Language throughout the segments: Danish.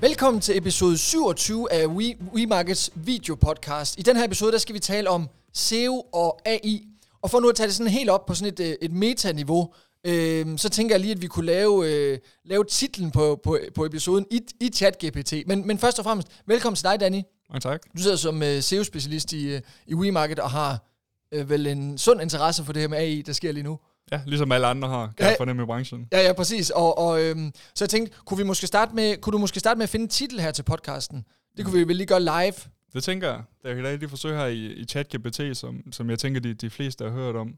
Velkommen til episode 27 af We, WeMarkets videopodcast. I den her episode, der skal vi tale om SEO og AI. Og for nu at tage det sådan helt op på sådan et, øh, et metaniveau, øh, så tænker jeg lige, at vi kunne lave, øh, lave titlen på, på, på episoden i, i ChatGPT. Men, men først og fremmest, velkommen til dig, Danny. Mange tak. Du sidder som øh, SEO-specialist i, øh, i WeMarket og har øh, vel en sund interesse for det her med AI, der sker lige nu. Ja, ligesom alle andre har, kan Ja. jeg fornemme i branchen. Ja, ja, præcis. Og, og øhm, så jeg tænkte, kunne, vi måske starte med, kunne du måske starte med at finde en titel her til podcasten? Det kunne vi vel lige gøre live. Det tænker jeg. Der kan da lige forsøge her i, i ChatGPT, som, som jeg tænker, de, de fleste har hørt om.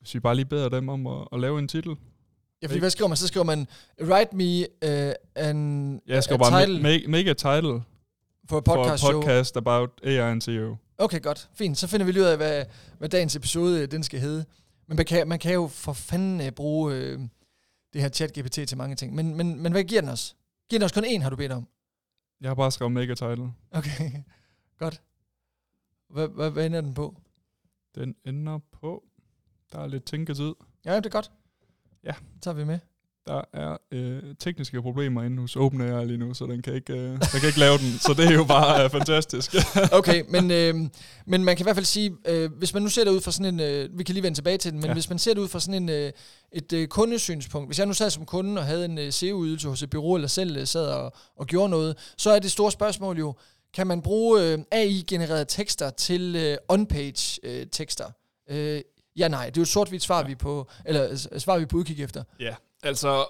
Hvis vi bare lige beder dem om at, at lave en titel. Ja, fordi hvad skriver man? Så skriver man, write me uh, an, Jeg a bare title ma- make, make a title for a for podcast, a show. podcast about AI and SEO. Okay, godt. Fint. Så finder vi lige ud af, hvad, hvad dagens episode øh, den skal hedde. Men man kan, man kan jo for fanden uh, bruge uh, det her chat GPT til mange ting. Men, men, men hvad giver den os? Giver den os kun én, har du bedt om? Jeg har bare skrevet make a title. Okay, godt. Hvad, hvad, hvad ender den på? Den ender på... Der er lidt tænketid. Ja, det er godt. Ja. Det tager vi med. Der er øh, tekniske problemer inde hos OpenAI lige nu, så den kan ikke, øh, den kan ikke lave den. Så det er jo bare øh, fantastisk. Okay, men, øh, men man kan i hvert fald sige, øh, hvis man nu ser det ud fra sådan en, øh, vi kan lige vende tilbage til den, men ja. Hvis man ser det ud fra sådan en, øh, et øh, kundesynspunkt, hvis jeg nu sad som kunde og havde en øh, SEO-ydelse hos et bureau, eller selv øh, sad og, og gjorde noget, så er det store spørgsmål jo, kan man bruge øh, AI-genererede tekster til øh, on-page øh, tekster? Øh, ja, nej, det er jo et sort-hvidt svar, ja. vi på, eller svar, vi på udkig efter. Ja, altså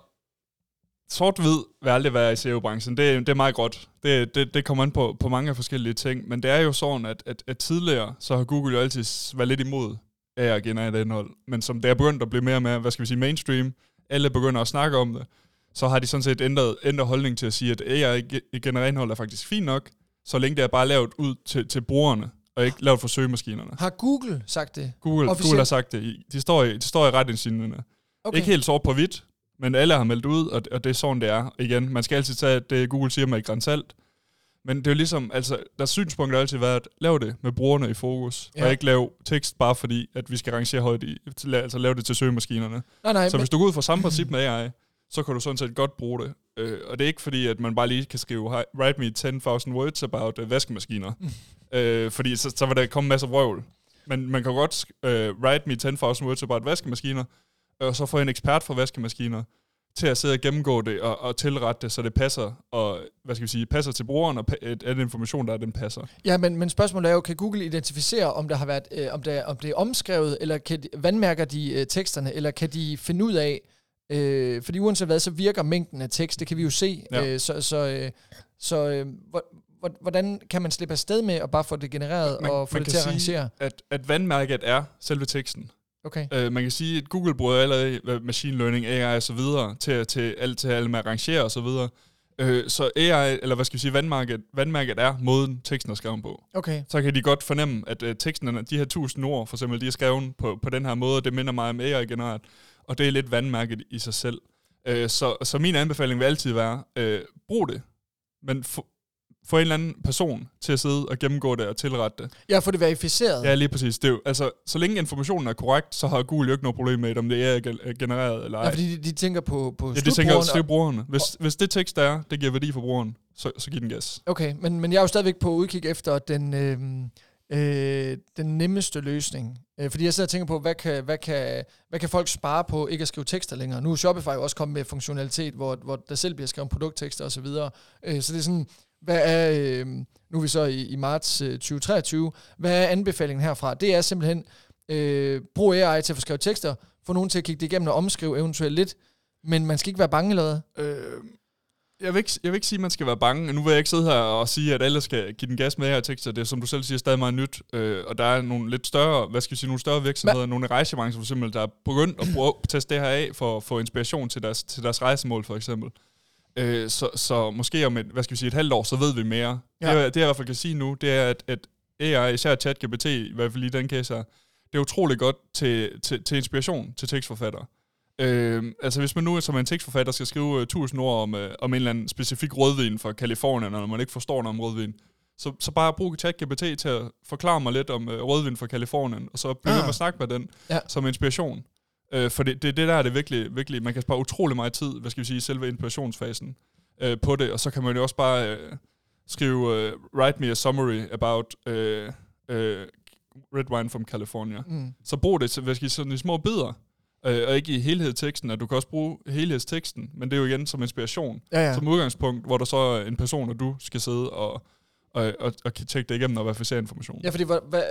sort-hvid vil aldrig være i SEO-branchen. Det, det er meget godt. Det, det, det kommer an på, på mange forskellige ting. Men det er jo sådan, at, at, at tidligere, så har Google jo altid været lidt imod AI at generere indhold. Men som det er begyndt at blive mere og mere, hvad skal vi sige, mainstream, alle begynder at snakke om det, så har de sådan set ændret, ændret holdning til at sige, at AI ge- genererer indhold er faktisk fint nok, så længe det er bare lavet ud til, til brugerne, og ikke lavet for søgemaskinerne. Har Google sagt det? Google, Officielt? Google har sagt det. De står i, de står i retningslinjerne. Okay. Ikke helt sort på hvidt, men alle har meldt ud, og, og det er sådan, det er. Igen, man skal altid tage det, Google siger med et salt. Men det er jo ligesom, altså, deres synspunkt har altid været, at lav det med brugerne i fokus, Ja. og ikke lav tekst bare fordi, at vi skal rangere højt i, altså lave det til søgemaskinerne. Nej, nej, Så men, hvis du går ud fra samme princip med AI, så kan du sådan set godt bruge det. Øh, og det er ikke fordi, at man bare lige kan skrive, "Hi- write me 10.000 words about uh, vaskemaskiner. øh, fordi så, så vil der komme masser af vrøvl. Men man kan godt øh, write me 10.000 words about vaskemaskiner, og så få en ekspert fra vaskemaskiner til at sidde og gennemgå det og, og tilrette det, så det passer, og hvad skal vi sige, passer til brugeren, og at, at information, der er, den passer. Ja, men, men spørgsmålet er jo, kan Google identificere, om der har været, øh, om, der, om det er omskrevet, eller kan de, vandmærker de øh, teksterne, eller kan de finde ud af, øh, fordi uanset hvad, så virker mængden af tekst, det kan vi jo se, ja. Øh, så, så, øh, så øh, hvor- hvor- hvordan kan man slippe afsted med at bare få det genereret Man- og få man det til at sige- rangere? At, at vandmærket er selve teksten. Okay. Øh, man kan sige, at Google bruger allerede machine learning, AI og så videre, til, til, alt, til alt med at rangere og så videre. Øh, så AI, eller hvad skal vi sige, vandmærket, vandmærket er måden, teksten er skrevet på. Okay. Så kan de godt fornemme, at øh, teksten, de her tusind ord, for eksempel, de er skrevet på, på den her måde, og det minder mig om AI generelt, og det er lidt vandmærket i sig selv. Øh, så, så min anbefaling vil altid være, øh, brug det, men få en eller anden person til at sidde og gennemgå det og tilrette det. Ja, få det verificeret. Ja, lige præcis. Det er jo, altså, så længe informationen er korrekt, så har Google jo ikke noget problem med, om det er gen- genereret eller ej. Ja, fordi de, de tænker på, på ja, det tænker slutbrugeren, jeg, det er brugerne. Hvis, hvis det tekst der er, det giver værdi for brugeren, så, så giv den gas. Okay, men, men jeg er jo stadigvæk på udkig efter den, øh, øh, den nemmeste løsning. Øh, fordi jeg sidder og tænker på, hvad kan, hvad, kan, hvad kan folk spare på ikke at skrive tekster længere? Nu er Shopify jo også kommet med funktionalitet, hvor, hvor der selv bliver skrevet produkttekster osv. Øh, så det er sådan, hvad er, øh, nu er vi så i, i marts øh, 2023, hvad er anbefalingen herfra? Det er simpelthen, øh, brug AI til at få skrevet tekster, få nogen til at kigge det igennem og omskrive eventuelt lidt, men man skal ikke være bange eller? Øh, jeg, vil ikke, jeg vil ikke sige, at man skal være bange. Nu vil jeg ikke sidde her og sige, at alle skal give den gas med her tekster. Det er, som du selv siger, stadig meget nyt. Øh, og der er nogle lidt større, hvad skal vi sige, nogle større virksomheder, nogle i rejsebranchen for eksempel, der er begyndt at bruge, teste det her af for at få inspiration til deres, til deres rejsemål for eksempel. Øh, så, så måske om et, hvad skal vi sige, et halvt år, så ved vi mere. Ja. Det, det, jeg i hvert fald kan sige nu, det er, at, at AI, især ChatGPT, i hvert fald i den case her, det er utrolig godt til, til, til inspiration til tekstforfattere. Øh, altså hvis man nu som en tekstforfatter skal skrive uh, 1000 ord om, uh, om en eller anden specifik rødvin fra Kalifornien, og når man ikke forstår noget om rødvin, så, så bare brug ChatGPT til at forklare mig lidt om uh, rødvin fra Kalifornien, og så begynde Ah. ah. at snakke med den ja. som inspiration. Uh, for det, det, det der er det virkelig, virkelig, man kan spare utrolig meget tid, hvad skal vi sige, i selve inspirationsfasen. øh, på det, og så kan man jo også bare øh, skrive, øh, write me a summary about øh, øh, red wine from California. Mm. Så brug det hvad skal sige, sådan i små bidder, øh, og ikke i helhedsteksten, at du kan også bruge helhedsteksten, men det er jo igen som inspiration, ja. ja. som udgangspunkt, hvor der så er en person, og du skal sidde og, og, og, og tjekke det igennem og verificere information. Ja, fordi hvad, hvad,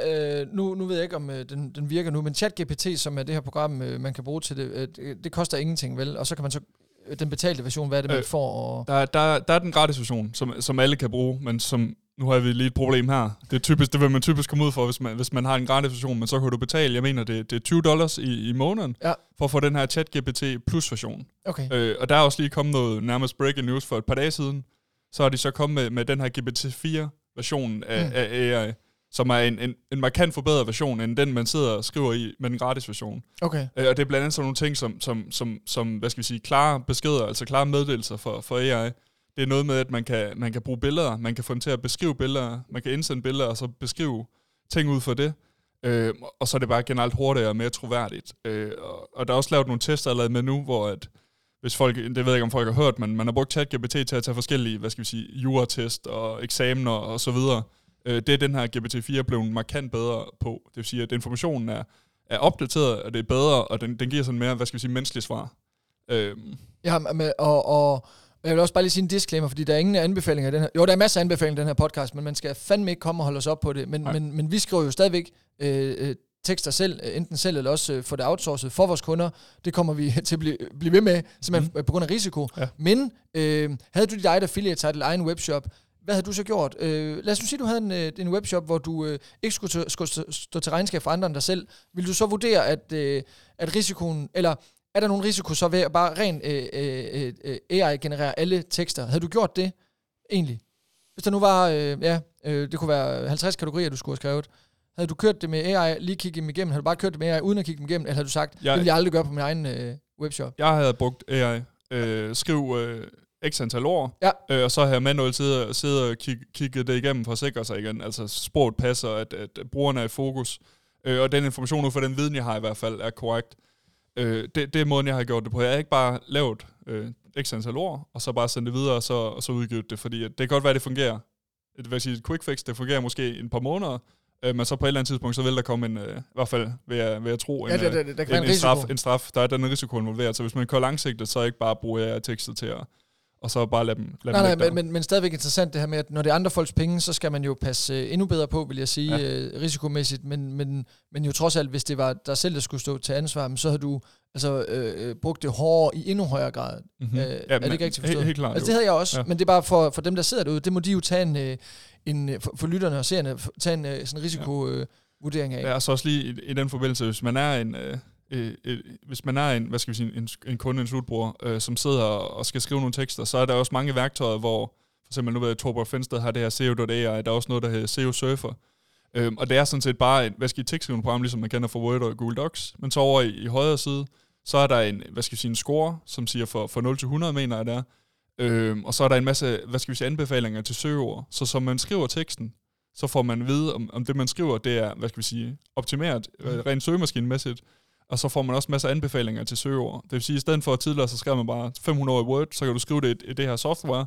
øh, nu, nu ved jeg ikke, om øh, den, den virker nu, men ChatGPT, som er det her program, øh, man kan bruge til det, øh, det, det koster ingenting, vel? Og så kan man så, øh, den betalte version, hvad er det, man Øh, får? Og, Der, der, der er den gratis version, som, som alle kan bruge, men som nu har vi lige et problem her. Det er typisk, det vil man typisk komme ud for, hvis man, hvis man har en gratis version, men så kan du betale, jeg mener, det, det er 20 dollars i, i måneden, Ja. for at få den her ChatGPT Plus version. okay. Øh, og der er også lige kommet noget nærmest breaking news for et par dage siden. Så har de så kommet med, med den her GPT-4 version af, Mm. af AI, som er en, en, en markant forbedret version, end den, man sidder og skriver i med den gratis version. Okay. Øh, og det er blandt andet sådan nogle ting, som, som, som, som hvad skal vi sige, klare beskeder, altså klare meddelelser for, for AI. Det er noget med, at man kan, man kan bruge billeder, man kan få den til at beskrive billeder, man kan indsende billeder, og så beskrive ting ud for det. Øh, og så er det bare generelt hurtigere og mere troværdigt. Øh, og, og der er også lavet nogle tester allerede med nu, hvor at, hvis folk, det ved jeg ikke, om folk har hørt, men man har brugt ChatGPT til at tage forskellige, hvad skal vi sige, juratest og eksamener og så videre. Øh, det er den her GPT-4 blevet markant bedre på. Det vil sige, at informationen er, er opdateret, og det er bedre, og den, den giver sådan mere, hvad skal vi sige, menneskelige svar. Øh, Ja, men, og, og jeg vil også bare lige sige en disclaimer, fordi der er ingen anbefalinger i den her. Jo, der er masser af anbefalinger i den her podcast, men man skal fandme ikke komme og holde os op på det. Men, Nej. men, men vi skriver jo stadigvæk øh, øh, tekster selv, øh, enten selv eller også øh, få det outsourcet for vores kunder. Det kommer vi til at blive, blive ved med, simpelthen mm. på grund af risiko. Ja. Men øh, havde du dit eget affiliate site eller egen webshop, hvad havde du så gjort? Øh, lad os nu sige, at du havde en, en webshop, hvor du øh, ikke skulle, til, skulle stå- stå til regnskab for andre end dig selv. Vil du så vurdere, at, øh, at risikoen, eller er der nogen risiko så ved at bare rent øh, øh, øh, AI generere alle tekster? Havde du gjort det egentlig? Hvis der nu var, øh, ja, øh, det kunne være 50 kategorier, du skulle have skrevet. Havde du kørt det med AI, lige kigget dem igennem? Havde du bare kørt det med AI, uden at kigge dem igennem? Eller havde du sagt, Jeg- det vil jeg aldrig gøre på min egen øh, webshop? jeg havde brugt AI, øh, skriv øh, x antal ord, Ja. øh, og så har jeg manuelt siddet, siddet og kig, kigget det igennem for at sikre sig igen. Altså sproget passer, at, at brugerne er i fokus, øh, og den information ud fra den viden, jeg har i hvert fald, er korrekt. Øh, det, det er måden, jeg har gjort det på. Jeg har ikke bare lavet øh, x antal ord, og så bare sendt det videre, og så, og så udgivet det, fordi at det kan godt være, det fungerer. Det vil sige, et quick fix, det fungerer måske en par måneder, øh, men så på et eller andet tidspunkt, så vil der komme en, øh, i hvert fald vil jeg, vil jeg tro, en, Ja, der, øh, der, der, kan en, en en, straf, en straf, der er den risiko involveret. Så hvis man kører langsigtet, så ikke bare bruger jeg tekstet til at, og så bare lade dem, lade Nej, dem nej, men, men, men stadigvæk interessant det her med, at når det er andre folks penge, så skal man jo passe øh, endnu bedre på, vil jeg sige, Ja. øh, risikomæssigt. Men, men, men jo trods alt, hvis det var dig selv, der skulle stå til ansvar, så havde du altså, øh, øh, brugt det hårdere i endnu højere grad. Mm-hmm. Øh, er det ikke rigtigt forstået? Helt, helt klart. Altså det havde jeg også, ja. Ja. men det er bare for, for dem, der sidder derude, det må de jo tage en, øh, en for, for lytterne og seerne, tage en sådan risikovurdering øh, vurdering af. Ja, og så også lige i, i den forbindelse, hvis man er en, øh, øh, øh, hvis man er en, hvad skal vi sige, en, en kunde, en slutbruger, øh, som sidder og skal skrive nogle tekster, så er der også mange værktøjer, hvor for eksempel nu ved jeg, Torbjørn Fensted har det her SEO.ai, der er også noget, der hedder SEO Surfer. Øhm, og det er sådan set bare et, hvad skal jeg, tekstskrivende program, ligesom man kender fra Word og Google Docs, men så over i, i højre side, så er der en, hvad skal vi sige, en score, som siger for, for 0 til 100, mener jeg det er. Øhm, og så er der en masse, hvad skal vi sige, anbefalinger til søgeord. Så som man skriver teksten, så får man at vide, om, om det, man skriver, det er, hvad skal vi sige, optimeret, øh, rent søgemaskinemæssigt. Og så får man også masser af anbefalinger til søgeord. Det vil sige, at i stedet for at tidligere, så skrev man bare 500 ord i Word, så kan du skrive det i, i det her software,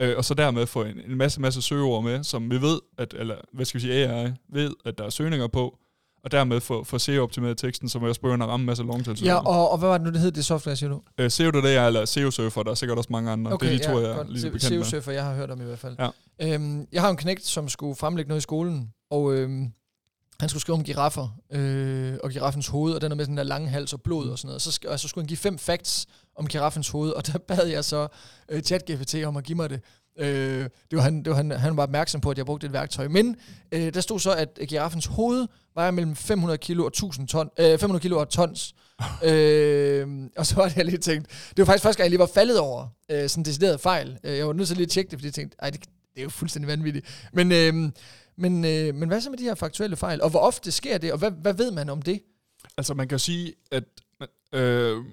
øh, og så dermed få en, en masse, masse søgeord med, som vi ved, at, eller hvad skal vi sige, AI ved, at der er søgninger på, og dermed få, få SEO-optimeret teksten, som også begynder at ramme en masse longtail Ja, og, og hvad var det nu, det hed, det software, siger du? Øh, SEO det er, eller SEO Surfer, der er sikkert også mange andre. det er de to, jeg er lige bekendt med. SEO-surfer, jeg har hørt om i hvert fald. Ja. Øhm, jeg har en knægt, som skulle fremlægge noget i skolen, og øhm, han skulle skrive om giraffer, øh, og giraffens hoved, og den er med den der lange hals og blod og sådan noget. Så, sk- og så skulle han give fem facts om giraffens hoved, og der bad jeg så øh, ChatGPT om at give mig det. Øh, det var han, det var han, han var opmærksom på, at jeg brugte et værktøj. Men øh, der stod så, at giraffens hoved vejer mellem 500 kilo og 1000 ton, øh, 500 kilo og tons. øh, og så var det, jeg lige tænkt, det var faktisk første gang, jeg lige var faldet over øh, sådan en decideret fejl. Øh, Jeg var nødt til lige at tjekke det, fordi jeg tænkte, ej, det, det er jo fuldstændig vanvittigt. Men, øh, men, øh, men hvad så med de her faktuelle fejl? Og hvor ofte sker det, og hvad, hvad ved man om det? Altså man kan sige, at øh,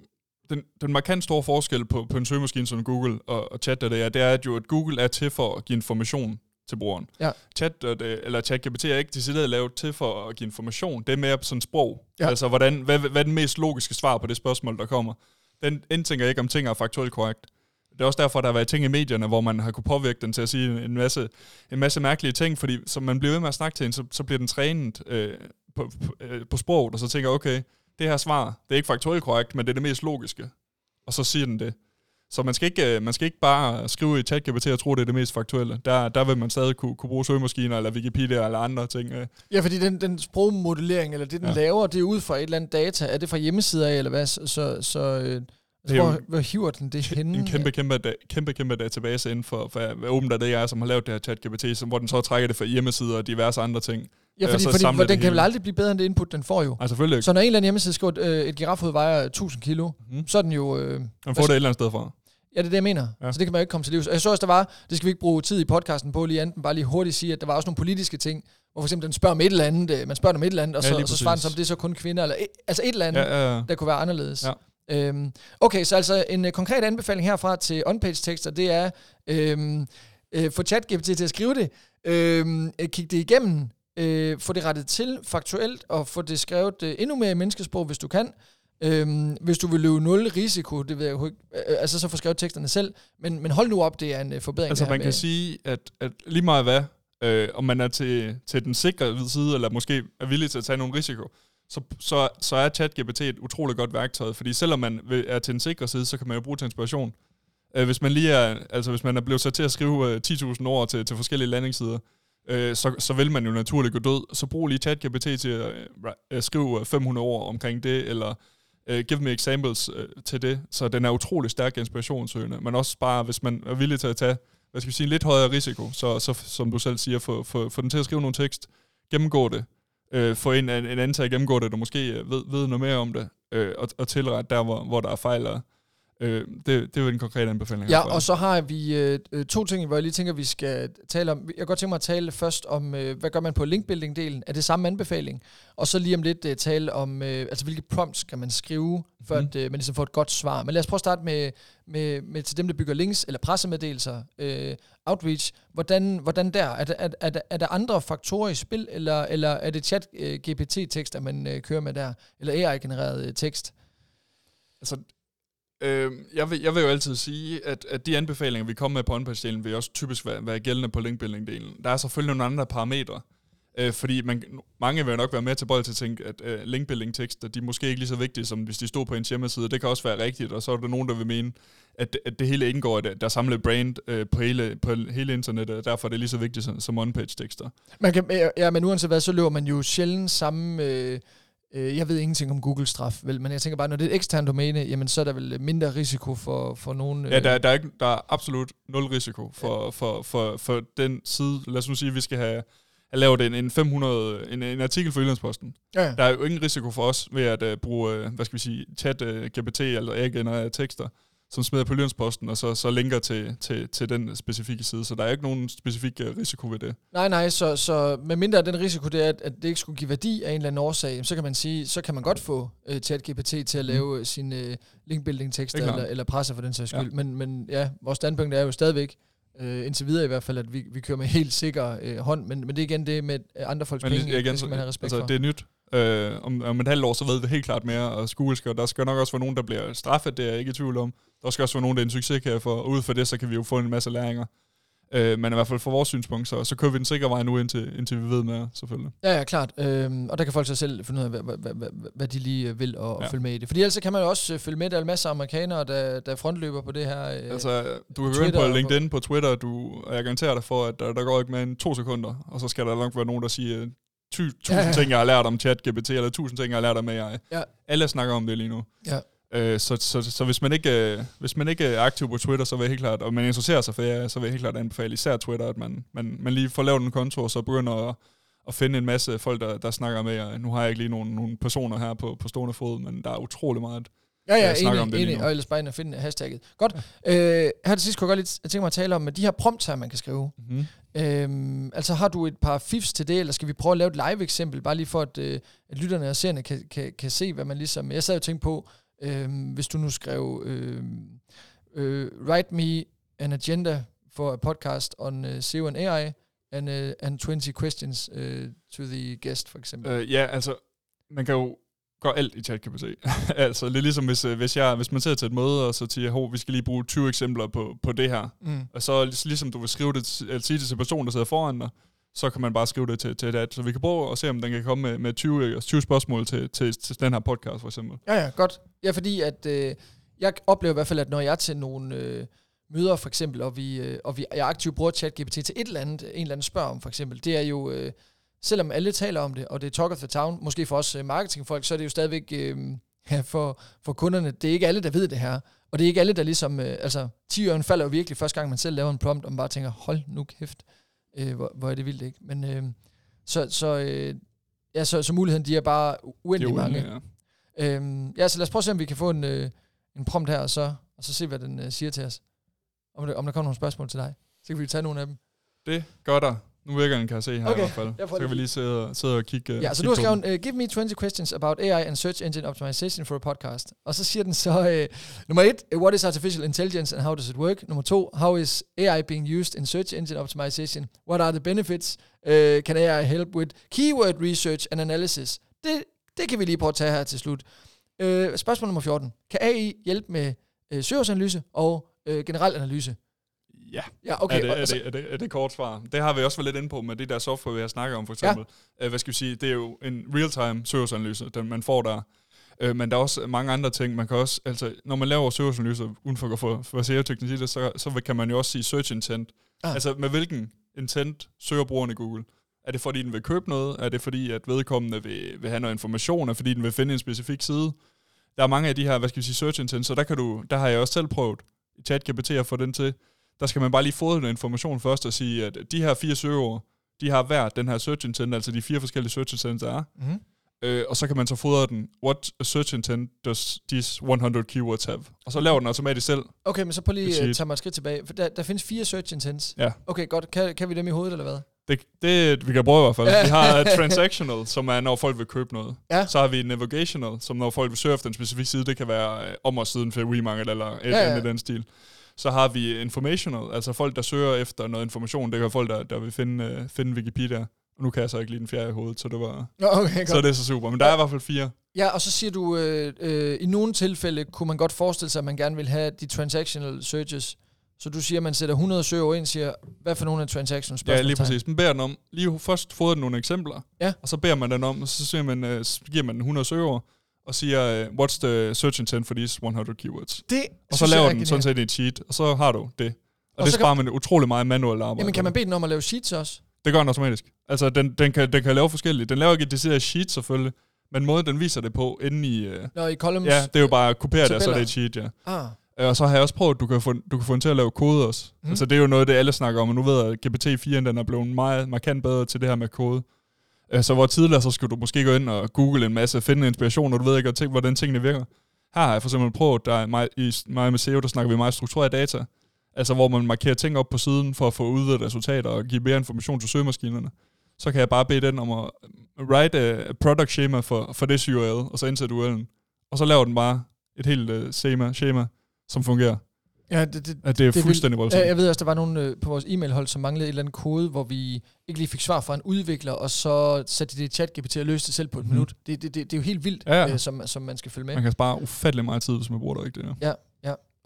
den, den markant store forskel på, på en søgemaskine som Google og, og chat, det er, det er, at, jo, at Google er til for at give information til brugeren. Ja. Chat, eller ChatGPT er ikke decideret lavet til for at give information. Det er mere sådan sprog. Ja. Altså, hvordan, hvad, hvad er den mest logiske svar på det spørgsmål, der kommer? Den indtænker ikke, om ting er faktuelt korrekt. Det er også derfor, der har været ting i medierne, hvor man har kunne påvirke den til at sige en masse, en masse mærkelige ting, fordi så man bliver ved med at snakke til hende, så, så bliver den trænet øh, på, på, øh, på sproget, og så tænker okay, det her svar, det er ikke faktuelt korrekt, men det er det mest logiske. Og så siger den det. Så man skal ikke, øh, man skal ikke bare skrive i ChatGPT og tro, det er det mest faktuelle. Der, der vil man stadig kunne, kunne bruge søgemaskiner, eller Wikipedia, eller andre ting. Øh. Ja, fordi den, den sprogmodellering, eller det, den ja. laver, det er ud fra et eller andet data. Er det fra hjemmesider af, eller hvad? Så, så øh, det hvor, hvor hiver den det henne? En kæmpe, kæmpe, kæmpe, kæmpe database inden for, for er det er, som har lavet det her ChatGPT, som, hvor den så trækker det fra hjemmesider og diverse andre ting. Ja, fordi, fordi for den kan vel aldrig blive bedre end det input, den får jo. Ja, selvfølgelig ikke. Så når en eller anden hjemmeside skriver, at øh, et girafhoved vejer 1000 kilo, mm. så er den jo... Øh, man får det et eller andet sted fra. Ja, det er det, jeg mener. Ja. Så det kan man jo ikke komme til livs. Jeg så også, der var, det skal vi ikke bruge tid i podcasten på, lige enten bare lige hurtigt sige, at der var også nogle politiske ting, hvor for eksempel den spørger om et eller andet, øh, man spørger om et eller andet, og så, ja, og så svarer den som, det er så kun kvinder, eller altså et eller andet, ja, ja, ja. der kunne være anderledes. Ja. Øhm, okay, så altså en uh, konkret anbefaling herfra til on-page tekster, det er, øhm, uh, få ChatGPT til at skrive det, øhm, kig det igennem, øh, få det rettet til faktuelt, og få det skrevet øh, endnu mere i menneskesprog, hvis du kan. Øhm, hvis du vil løbe nul risiko, det ved jeg ikke, øh, altså så få skrevet teksterne selv, men, men hold nu op, det er en øh, forbedring. Altså man med. kan sige, at, at lige meget hvad, øh, om man er til, til den sikre side, eller måske er villig til at tage nogle risiko, så, så, så er ChatGPT et utroligt godt værktøj, fordi selvom man er til en sikker side, så kan man jo bruge til inspiration. Øh, hvis man lige er, altså hvis man er blevet sat til at skrive øh, 10.000 ord til, til forskellige landingssider, øh, så, så vil man jo naturligt gå død. Så brug lige ChatGPT til at øh, skrive øh, 500 ord omkring det, eller øh, give me examples øh, til det. Så den er utrolig stærk inspirationssøgende, men også bare, hvis man er villig til at tage hvad skal vi sige, en lidt højere risiko, så, så som du selv siger, få, få, få den til at skrive nogle tekst, gennemgå det, øh, få en, en anden til at gennemgå det, der måske øh, ved, ved noget mere om det, øh, og, og tilrette der, hvor, hvor der er fejl, Øh, det, det er jo en konkret anbefaling. Ja, og så har vi øh, øh, to ting, hvor jeg lige tænker, vi skal tale om. Jeg kan godt tænke mig at tale først om, øh, hvad gør man på linkbuilding-delen? Er det samme anbefaling? Og så lige om lidt øh, tale om, øh, altså hvilke prompts skal man skrive, for mm. at øh, man ligesom får et godt svar. Men lad os prøve at starte med, med, med til dem, der bygger links eller pressemeddelelser, øh, outreach. Hvordan, hvordan der? Er der, er, er, der, er der andre faktorer i spil, eller, eller er det chat-GPT-tekster, øh, man øh, kører med der? Eller AI-genereret øh, tekst? Altså, Øh, jeg, vil, jeg vil jo altid sige, at, at de anbefalinger, vi kommer med på onpage vil også typisk være, være gældende på linkbuilding-delen. Der er selvfølgelig nogle andre parametre, øh, fordi man, mange vil nok være med til bold til at tænke, at øh, linkbuilding-tekster, de er måske ikke lige så vigtige, som hvis de stod på en hjemmeside. Det kan også være rigtigt, og så er der nogen, der vil mene, at, at det hele indgår, at der er samlet brand øh, på, hele, på hele internettet, og derfor er det lige så vigtigt som, som on-page-tekster. Man kan, ja, men uanset hvad, så løber man jo sjældent samme... Øh Øh, jeg ved ingenting om Google-straf, vel, men jeg tænker bare, når det er et eksternt domæne, jamen så er der vel mindre risiko for, for nogen... Ja, der, der, er ikke, der er absolut nul risiko for, ja. for, for, for den side. Lad os nu sige, at vi skal have, have lavet en, en 500, en, en artikel for Jyllandsposten. Ja. Der er jo ingen risiko for os ved at uh, bruge, uh, hvad skal vi sige, chat, uh, GPT eller AI-genererede tekster som smider på Lynsposten, og så, så linker til, til, til den specifikke side. Så der er ikke nogen specifik uh, risiko ved det. Nej, nej, så, så med mindre den risiko, det er, at, det ikke skulle give værdi af en eller anden årsag, så kan man sige, så kan man godt få uh, ChatGPT til at mm. lave mm. sine uh, linkbuilding-tekster eller, eller presse for den sags skyld. Ja. Men, men ja, vores standpunkt er jo stadigvæk, uh, indtil videre i hvert fald, at vi, vi kører med helt sikker uh, hånd, men, men det er igen det med andre folks men, penge, igen, det skal man have respekt altså, for. Det er nyt, Øh, om, om et halvt år, så ved vi helt klart mere, og skal, der skal nok også være nogen, der bliver straffet, det er jeg ikke i tvivl om. Der skal også være nogen, der er en succes her, for og ud for det, så kan vi jo få en masse læringer. Øh, men i hvert fald fra vores synspunkt, så, så kører vi den sikre vej nu, indtil, indtil vi ved mere, selvfølgelig. Ja, ja, klart. Øhm, og der kan folk så selv finde ud af, hvad, hvad, hvad, hvad de lige øh, vil og, ja. følge med i det. Fordi ellers kan man jo også øh, følge med, der er en masse amerikanere, der, der frontløber på det her. Øh, altså, du kan gå ind på LinkedIn, på Twitter, du, og jeg garanterer dig for, at der, der går ikke mere end to sekunder, og så skal der nok være nogen, der siger, tusind ja, ja. ting, jeg har lært om ChatGPT, eller tusind ting, jeg har lært om AI. Ja. Alle snakker om det lige nu. Ja. Øh, så, så, så, så hvis man ikke øh, hvis man ikke er aktiv på Twitter, så vil jeg helt klart, og man interesserer sig for AI, så vil jeg helt klart anbefale især Twitter, at man, man, man lige får lavet en konto, og så begynder at, at finde en masse folk, der, der snakker med AI. Nu har jeg ikke lige nogen, nogen personer her på, på stående fod, men der er utrolig meget Ja, ja, enig, om det enig, og ellers bare ind og finde hashtagget. Godt. Ja. Øh, her til sidst kunne jeg godt lige tænke mig at tale om de her prompts her, man kan skrive. Mm-hmm. Øhm, altså har du et par fifs til det, eller skal vi prøve at lave et live-eksempel, bare lige for at, øh, at lytterne og seerne kan, kan, kan se, hvad man ligesom... Jeg sad og tænkte på, øh, hvis du nu skrev, øh, øh, write me an agenda for a podcast on uh, SEO and AI, and, uh, and 20 questions uh, to the guest, for eksempel. Uh, ja, altså, man kan jo gør alt i ChatGPT. altså, det er ligesom, hvis, øh, hvis, jeg, hvis man sidder til et møde, og så siger, hov, vi skal lige bruge 20 eksempler på, på det her. Mm. Og så ligesom du vil skrive det, eller sige det til personen, der sidder foran dig, så kan man bare skrive det til, til det. Så vi kan prøve at se, om den kan komme med, med 20, 20 spørgsmål til, til, til den her podcast, for eksempel. Ja, ja, godt. Ja, fordi at, øh, jeg oplever i hvert fald, at når jeg er til nogle øh, møder, for eksempel, og, vi, øh, og vi, jeg aktivt bruger ChatGPT til et eller andet, en eller anden spørg om, for eksempel, det er jo... Øh, selvom alle taler om det, og det er talk of the town, måske for os øh, marketingfolk, så er det jo stadigvæk øh, ja, for, for kunderne, det er ikke alle, der ved det her. Og det er ikke alle, der ligesom, øh, altså 10 øren falder jo virkelig første gang, man selv laver en prompt, og man bare tænker, hold nu kæft, øh, hvor, hvor er det vildt, ikke? Men øh, så, så, øh, ja, så, så muligheden, de er bare uendelig mange. Ja. Øhm, ja, så lad os prøve at se, om vi kan få en, øh, en prompt her, og så, og så se, hvad den øh, siger til os. Om, det, om der kommer nogle spørgsmål til dig. Så kan vi tage nogle af dem. Det gør der. Nu virker den, kan jeg se her okay. i hvert fald. Så kan vi lige sidde, sidde og kigge Ja, så du har skrevet, uh, give me 20 questions about AI and search engine optimization for a podcast. Og så siger den så, uh, nummer et, what is artificial intelligence and how does it work? Nummer to, how is AI being used in search engine optimization? What are the benefits? Uh, can AI help with keyword research and analysis? Det, det kan vi lige prøve at tage her til slut. Uh, spørgsmål nummer 14. Kan AI hjælpe med uh, søgeanalyse og uh, generel analyse? Ja, ja okay. er, det, er, det, er, det, er det kort svar? Det har vi også været lidt inde på med det der software, vi har snakket om for eksempel. Ja. Uh, hvad skal vi sige, det er jo en real-time søgeanalyse, den man får der. Uh, men der er også mange andre ting. Man kan også, altså, når man laver søgeanalyser, uden for at få for SEO-teknik så, så kan man jo også sige search intent. Ah. Altså med hvilken intent søger brugeren i Google. Er det fordi, den vil købe noget? Er det fordi, at vedkommende vil, vil have noget information? Er fordi, den vil finde en specifik side? Der er mange af de her, hvad skal vi sige, search intent, så der, kan du, der har jeg også selv prøvet i ChatGPT at få den til der skal man bare lige få noget information først og sige, at de her fire søgeord, de har hver den her search intent, altså de fire forskellige search intents, der er. Mm-hmm. Øh, og så kan man så fodre den, what search intent does these 100 keywords have? Og så laver den automatisk selv. Okay, men så prøv lige at tage mig et skridt tilbage. For der, der findes fire search intents. Ja. Okay, godt. Kan, kan vi dem i hovedet, eller hvad? Det, det vi kan prøve i hvert fald. Ja. Vi har transactional, som er, når folk vil købe noget. Ja. Så har vi navigational, som når folk vil surfe den specifikke side. Det kan være øh, om og siden for WeMarket eller et ja, ja. andet den stil. Så har vi informational, altså folk, der søger efter noget information. Det kan være folk, der, der vil finde, uh, finde Wikipedia. Og nu kan jeg så ikke lige den fjerde i hovedet, så det var... Okay, så det er så super. Men der er i hvert fald fire. Ja, og så siger du, øh, øh, i nogle tilfælde kunne man godt forestille sig, at man gerne vil have de transactional searches. Så du siger, at man sætter 100 søger ind og siger, hvad for nogle af transactional spørgsmål? Ja, lige præcis. Man beder den om, lige først fået nogle eksempler, ja. og så beder man den om, og så siger man, øh, giver man den 100 søger, og siger, uh, what's the search intent for these 100 keywords? Det og så laver den sådan set et sheet, og så har du det. Og, og det sparer man utrolig meget manuelt arbejde. Jamen kan man bede den om at lave sheets også? Det gør den automatisk. Altså den, den, kan, den kan lave forskellige. Den laver ikke et decideret sheet selvfølgelig, men måden den viser det på inde i... Uh, Nå, i columns? Ja, det er jo bare at kopiere det, og så er det et sheet, ja. Ah. Uh, og så har jeg også prøvet, at du kan få, du kan få den til at lave kode også. Mm. Altså det er jo noget, det alle snakker om, og nu ved jeg, at GPT-4 den er blevet meget markant bedre til det her med kode. Altså, hvor tidligere, så skulle du måske gå ind og google en masse, finde inspiration, og du ved ikke, tænke, hvordan tingene virker. Her har jeg for eksempel prøvet, der er mig, i mig med SEO, der snakker vi meget struktureret data. Altså hvor man markerer ting op på siden for at få udvidet resultater og give mere information til søgemaskinerne. Så kan jeg bare bede den om at write a product schema for, for det URL, og så indsætte URL'en. Og så laver den bare et helt uh, schema, schema, som fungerer. Ja, det, det, at det er det fuldstændig voldsomt. Ja, jeg ved også, der var nogen øh, på vores e-mailhold, som manglede et eller andet kode, hvor vi ikke lige fik svar fra en udvikler, og så satte de det chat GPT og løste det selv på et mm. minut. Det, det, det, det er jo helt vildt, ja, ja. Øh, som, som man skal følge med. Man kan spare ufattelig meget tid, hvis man bruger det rigtigt. Ja, ja.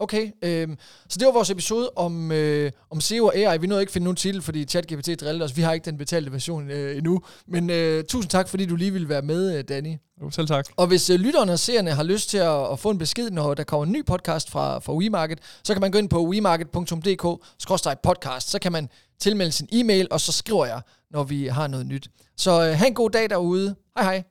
Okay, øh, så det var vores episode om, øh, om SEO og AI. Vi nåede ikke finde nogen titel, fordi ChatGPT drillede os. Vi har ikke den betalte version øh, endnu. Men øh, tusind tak, fordi du lige ville være med, øh, Danny. Jo, selv tak. Og hvis øh, lytterne og seerne har lyst til at, at få en besked, når der kommer en ny podcast fra, fra WeMarket, så kan man gå ind på wemarket.dk-podcast. Så kan man tilmelde sin e-mail, og så skriver jeg, når vi har noget nyt. Så øh, have en god dag derude. Hej hej.